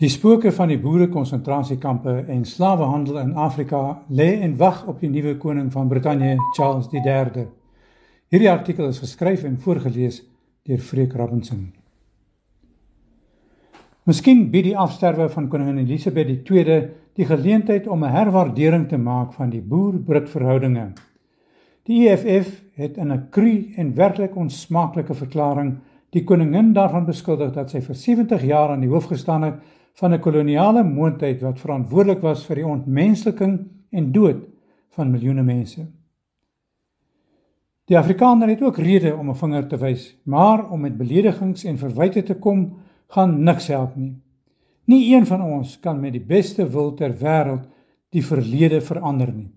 Die spooke van die boere-konsentrasiekampe en slawehandel in Afrika lê en wag op die nuwe koning van Brittanje, Charles III. Hierdie artikel is geskryf en voorgeles deur Freek Robinson. Miskien bied die afsterwe van koningin Elisabeth II die geleentheid om 'n herwaardering te maak van die boer-Brit verhoudinge. Die EFF het in 'n kru en werklik onsmaaklike verklaring die koningin daarvan beskuldig dat sy vir 70 jaar aan die hoof gestaan het van 'n koloniale moondheid wat verantwoordelik was vir die ontmensliking en dood van miljoene mense. Die Afrikaner het ook rede om 'n vinger te wys, maar om met beledigings en verwyte te kom, gaan niks help nie. Nie een van ons kan met die beste wil ter wêreld die verlede verander nie.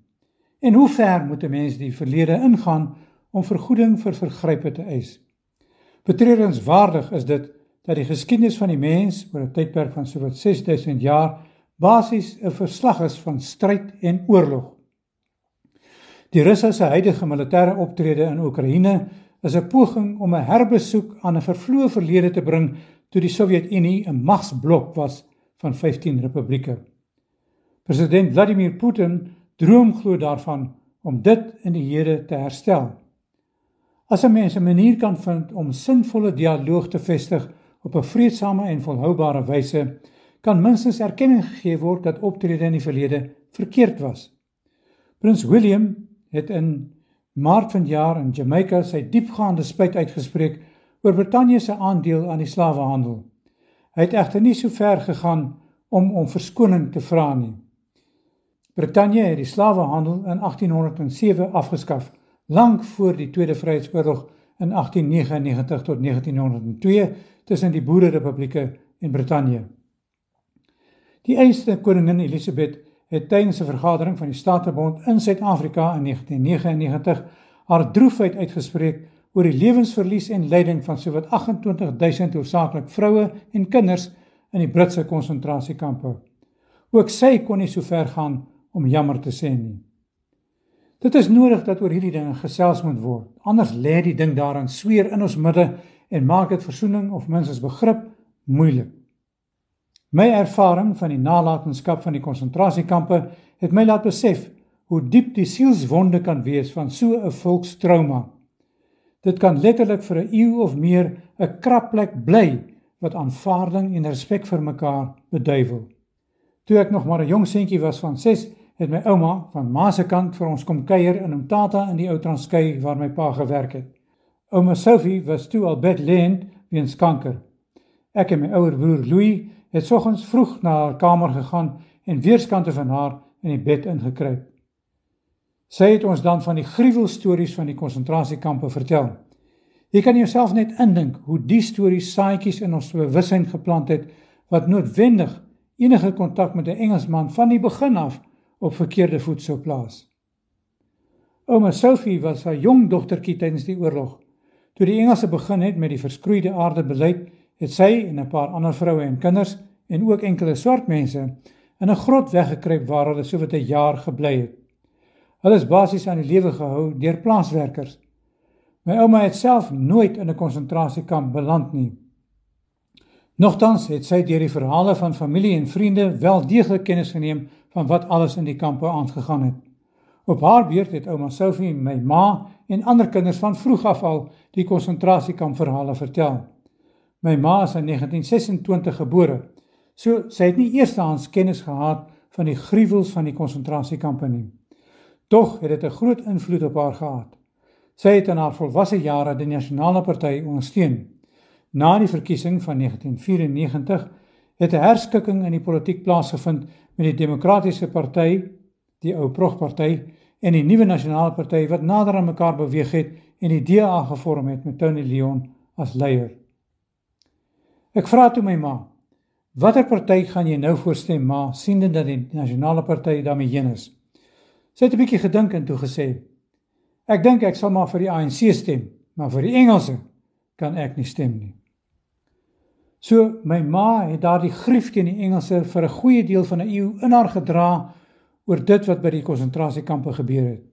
En hoe ver moet 'n mens die verlede ingaan om vergoeding vir vergrype te eis? Betreurenswaardig is dit dat die geskiedenis van die mens oor 'n tydperk van sowat 6000 jaar basies 'n verslag is van stryd en oorlog. Die Russe se huidige militêre optrede in Oekraïne is 'n poging om 'n herbesoek aan 'n vervloë verlede te bring toe die Sowjetunie 'n magsblok was van 15 republieke. President Vladimir Putin droom glo daarvan om dit in die hede te herstel. As 'n mens 'n manier kan vind om sinvolle dialoog te vestig op 'n vredesame en volhoubare wyse kan minstens erkenning gegee word dat optrede in die verlede verkeerd was. Prins William het in Maart van jaar in Jamaica sy diepgaande spyt uitgespreek oor Brittanje se aandeel aan die slawehandel. Hy het egter nie so ver gegaan om om verskoning te vra nie. Brittanje het die slawehandel in 1807 afgeskaf, lank voor die Tweede Vryheidsoorlog in 1899 tot 1902 tussen die Boererepublieke en Brittanje. Die eerste koningin Elisabeth het tydens 'n vergadering van die Statebond in Suid-Afrika in 1999 haar droefheid uitgespreek oor die lewensverlies en lyding van sowat 28000 hoofsaaklik vroue en kinders in die Britse konsentrasiekampe. Ook sy kon nie so ver gaan om jammer te sê nie. Dit is nodig dat oor hierdie dinge gesels moet word. Anders lê die ding daarin sweer in ons midde en maak dit versoening of minstens begrip moeilik. My ervaring van die nalatenskap van die konsentrasiekampe het my laat besef hoe diep die sielswonde kan wees van so 'n volkstrauma. Dit kan letterlik vir 'n eeu of meer 'n krapplek bly wat aanvaarding en respek vir mekaar beduiwel. Toe ek nog maar 'n jong seentjie was van 6, het my ouma van ma se kant vir ons kom kuier in Umtata in die ou Transkei waar my pa gewerk het. Ouma Sophie was toe al bedlend weens kanker. Ek en my ouer broer Louis het soggens vroeg na haar kamer gegaan en weerskante van haar in die bed ingekruip. Sy het ons dan van die gruwelstories van die konsentrasiekampe vertel. Jy kan jouself net indink hoe die stories saadjies in ons bewussyn geplant het wat noodwendig enige kontak met 'n Engelsman van die begin af op verkeerde voet sou plaas. Ouma Sophie was haar jong dogtertjie tydens die oorlog Toe die Engelse begin het met die verskroeide aarde beleid, het sy en 'n paar ander vroue en kinders en ook enkele swart mense in 'n grot weggekruip waar hulle sowat 'n jaar gebly het. Hulle is basies aan die lewe gehou deur plaaswerkers. My ouma het self nooit in 'n konsentrasiekamp beland nie. Nogtans het sy deur die verhale van familie en vriende wel deeglik kennis geneem van wat alles in die kampe aangegaan het. Op haar beurt het ouma Sophie my ma en ander kinders van vroeg af al die konsentrasiekamp verhale vertel. My ma is in 1926 gebore. So sy het nie eerstehands kennis gehad van die gruwels van die konsentrasiekampe nie. Tog het dit 'n groot invloed op haar gehad. Sy het in haar volwasse jare die Nasionale Party ondersteun. Na die verkiesing van 1994 het 'n herskikking in die politiek plaasgevind met die Demokratiese Party, die ou Progparty en die nuwe nasionale party wat nader aan mekaar beweeg het en die DA gevorm het met Tony Leon as leier. Ek vra toe my ma, watter party gaan jy nou voorstem ma, siende dat die nasionale party daarmee heen is? Sy het 'n bietjie gedink en toe gesê, ek dink ek sal maar vir die ANC stem, maar vir die Engelse kan ek nie stem nie. So my ma het daardie grief teen die Engelse vir 'n goeie deel van 'n eeu in haar gedra oor dit wat by die konsentrasiekampe gebeur het.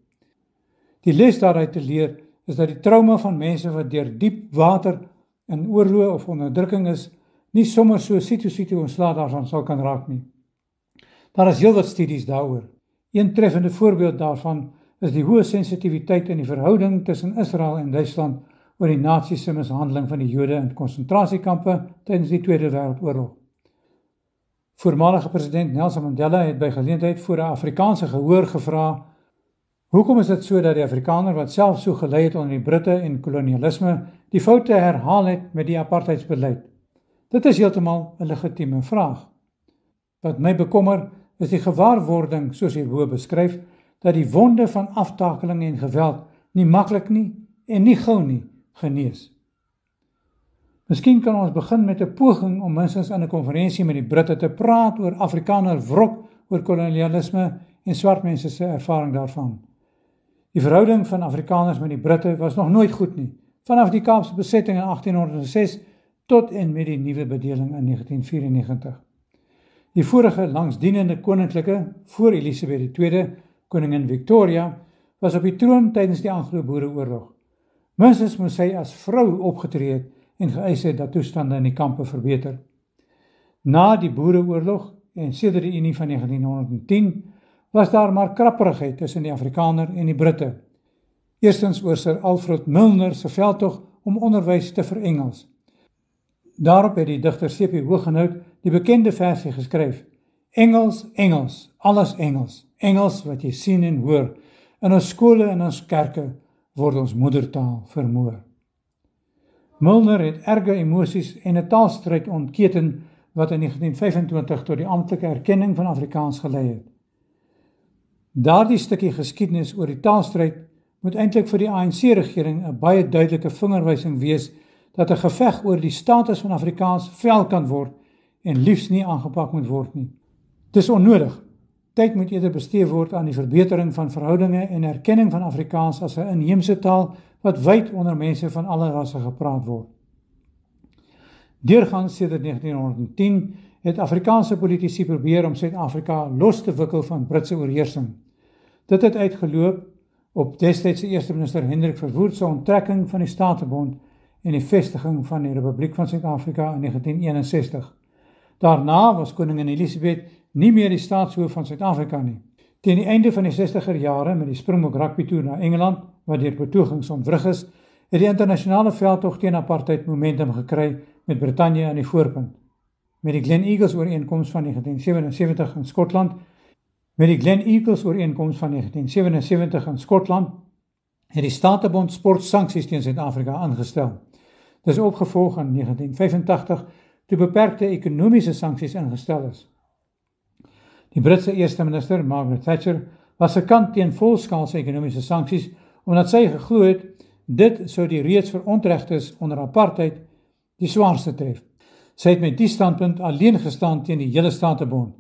Die les daaruit te leer is dat die trauma van mense wat deur diep water in oorlog of onderdrukking is, nie sommer so situasiete ontslae daarvan sal kan raak nie. Daar is heelwat studies daaroor. Een treffende voorbeeld daarvan is die hoë sensitiwiteit in die verhouding tussen Israel en Duitsland oor die nasiese mishandeling van die Jode in konsentrasiekampe tydens die Tweede Wêreldoorlog. Voormalige president Nelson Mandela het by geleentheid voor 'n Afrikaanse gehoor gevra Hoekom is dit so dat die Afrikaner wat self so gelei het onder die Britte en kolonialisme, die foute herhaal het met die apartheidsbeleid? Dit is heeltemal 'n legitieme vraag. Wat my bekommer, is die gewaarwording, soos hierbo beskryf, dat die wonde van aftakeling en geweld nie maklik nie en nie gou nie genees. Miskien kan ons begin met 'n poging om minstens in 'n konferensie met die Britte te praat oor Afrikaner wrok oor kolonialisme en swart mense se ervaring daarvan. Die verhouding van Afrikaners met die Britte was nog nooit goed nie. Vanaf die Kaapse besetting in 1806 tot en met die nuwe bedeling in 1994. Die vorige langsdienende koninklike voor Elisabeth II, koningin Victoria, was op die troon tydens die Anglo-Boereoorlog. Minstens moes sy as vrou opgetree het en geëis het dat toestande in die kampe verbeter. Na die Boereoorlog en sedert die Unie van 1910 was daar maar krapperigheid tussen die Afrikaner en die Britte. Eerstens oor Sir Alfred Milner se veldtog om onderwys te verengels. Daarop het die digter C.P. Hooggenhout die bekende versie geskryf: Engels, Engels, alles Engels. Engels wat jy sien en hoor in ons skole en ons kerke word ons moedertaal vermoor. Milner het erge emosies en 'n taalstryd ontketen wat in 1925 tot die amptelike erkenning van Afrikaans gelei het. Daardie stukkie geskiedenis oor die taalstryd moet eintlik vir die ANC regering 'n baie duidelike vingerwysing wees dat 'n geveg oor die status van Afrikaans vel kan word en liefs nie aangepak moet word nie. Dis onnodig. Tyd moet eerder bestee word aan die verbetering van verhoudinge en erkenning van Afrikaans as 'n inheemse taal wat wyd onder mense van alle rasse gepraat word. Deurgangs sedert 1910 het Afrikaanse politici probeer om Suid-Afrika los te wikkel van Britse oorheersing. Dit het uitgeloop op destydse eerste minister Hendrik Verwoerd se onttrekking van die Statebond en die vestiging van die Republiek van Suid-Afrika in 1961. Daarna was koningin Elisabeth nie meer die staatshoof van Suid-Afrika nie. Teen die einde van die 60er jare met die Springbok rugby toer na Engeland, wat deur betogings ontwrig is, het die internasionale veldtog teen apartheid momentum gekry met Brittanje aan die voorpunt met die Glen Eagles ooreenkoms van 1977 in Skotland met die Glen Eagles ooreenkoms van 1977 in Skotland het die Statebond sportsanksies teen Suid-Afrika aangestel. Dis opgevolg in 1985 toe beperkte ekonomiese sanksies ingestel is. Die Britse eerste minister, Margaret Thatcher, was gekant teen volskaalse ekonomiese sanksies omdat sy geglo het dit sou die reeds verontregtes onder apartheid die swaarste tref. Sy het met die standpunt alleen gestaan teen die hele Statebond.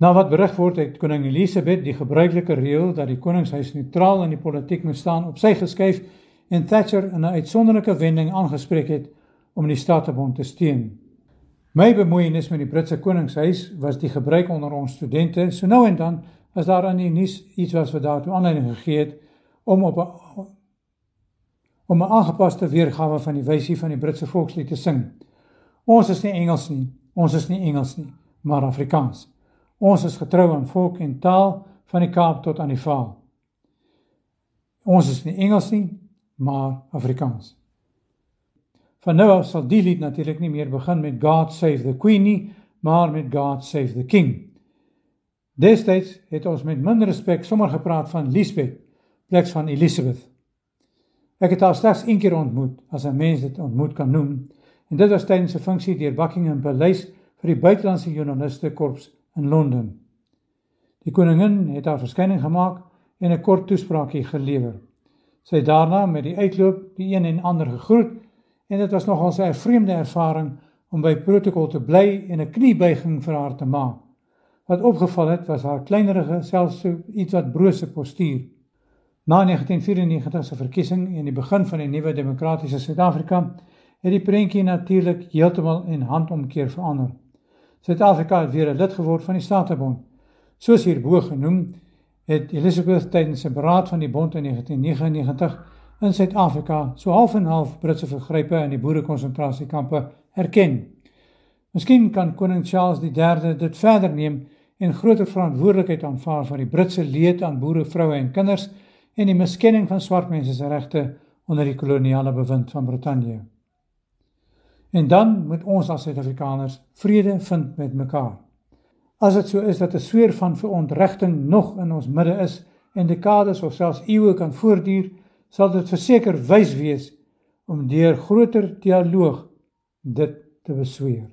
Na wat berig word het koning Elisabeth die gebruikelike reël dat die koningshuis neutraal in die politiek moet staan op sy geskuif en Thatcher in 'n uitsonderlike wending aangespreek het om die Statebond te steun. My bemoeienis met die Britse koningshuis was die gebruik onder ons studente, so nou en dan as daar aan die nuus iets was wat daartoe aanleiding gegee het om op 'n om 'n aangepaste weergawe van die wysie van die Britse volkslied te sing. Ons is nie Engels nie. Ons is nie Engels nie, maar Afrikaans. Ons is getrou aan volk en taal van die Kaap tot aan die Vaal. Ons is nie Engels nie, maar Afrikaans. Van nou af sal die lied natuurlik nie meer begin met God save the Queen nie, maar met God save the King. Destyds het ons met minder respek sommer gepraat van Lisbeth, pleks van Elizabeth. Ek het haar slegs een keer ontmoet, as 'n mens dit ontmoet kan noem, en dit was tydens 'n funksie deur Buckingham Paleis vir die buitelandse joernaliste korps in Londen. Die koningin het haar verskyning gemaak en 'n kort toespraakie gelewer. Sy het daarna met die uitloop die een en ander gegroet en dit was nogal 'n vreemde ervaring om by protokol te bly en 'n kniebuiging vir haar te maak. Wat opgeval het was haar kleinerige, selfs so iets wat brose postuur. Na 1994 se verkiesing en die begin van die nuwe demokratiese Suid-Afrika het die prentjie natuurlik heeltemal in handomkeer verander. Suid-Afrika het weer 'n lid geword van die Statebond. Soos hierbo genoem, het Elizabeth tydens 'n beraad van die bond in 1999 in Suid-Afrika so half en half Britse vergrype in die boerekonsentrasiekampe erken. Miskien kan koning Charles III dit verder neem en groter verantwoordelikheid aanvaar vir die Britse leed aan boere, vroue en kinders en die miskenning van swart mense se regte onder die koloniale bewind van Brittanje. En dan moet ons as Suid-Afrikaners vrede vind met mekaar. As dit so is dat 'n sweer van verontregting nog in ons midde is en dekades of selfs eeue kan voortduur, sal dit verseker wys wees om deur groter dialoog dit te besweer.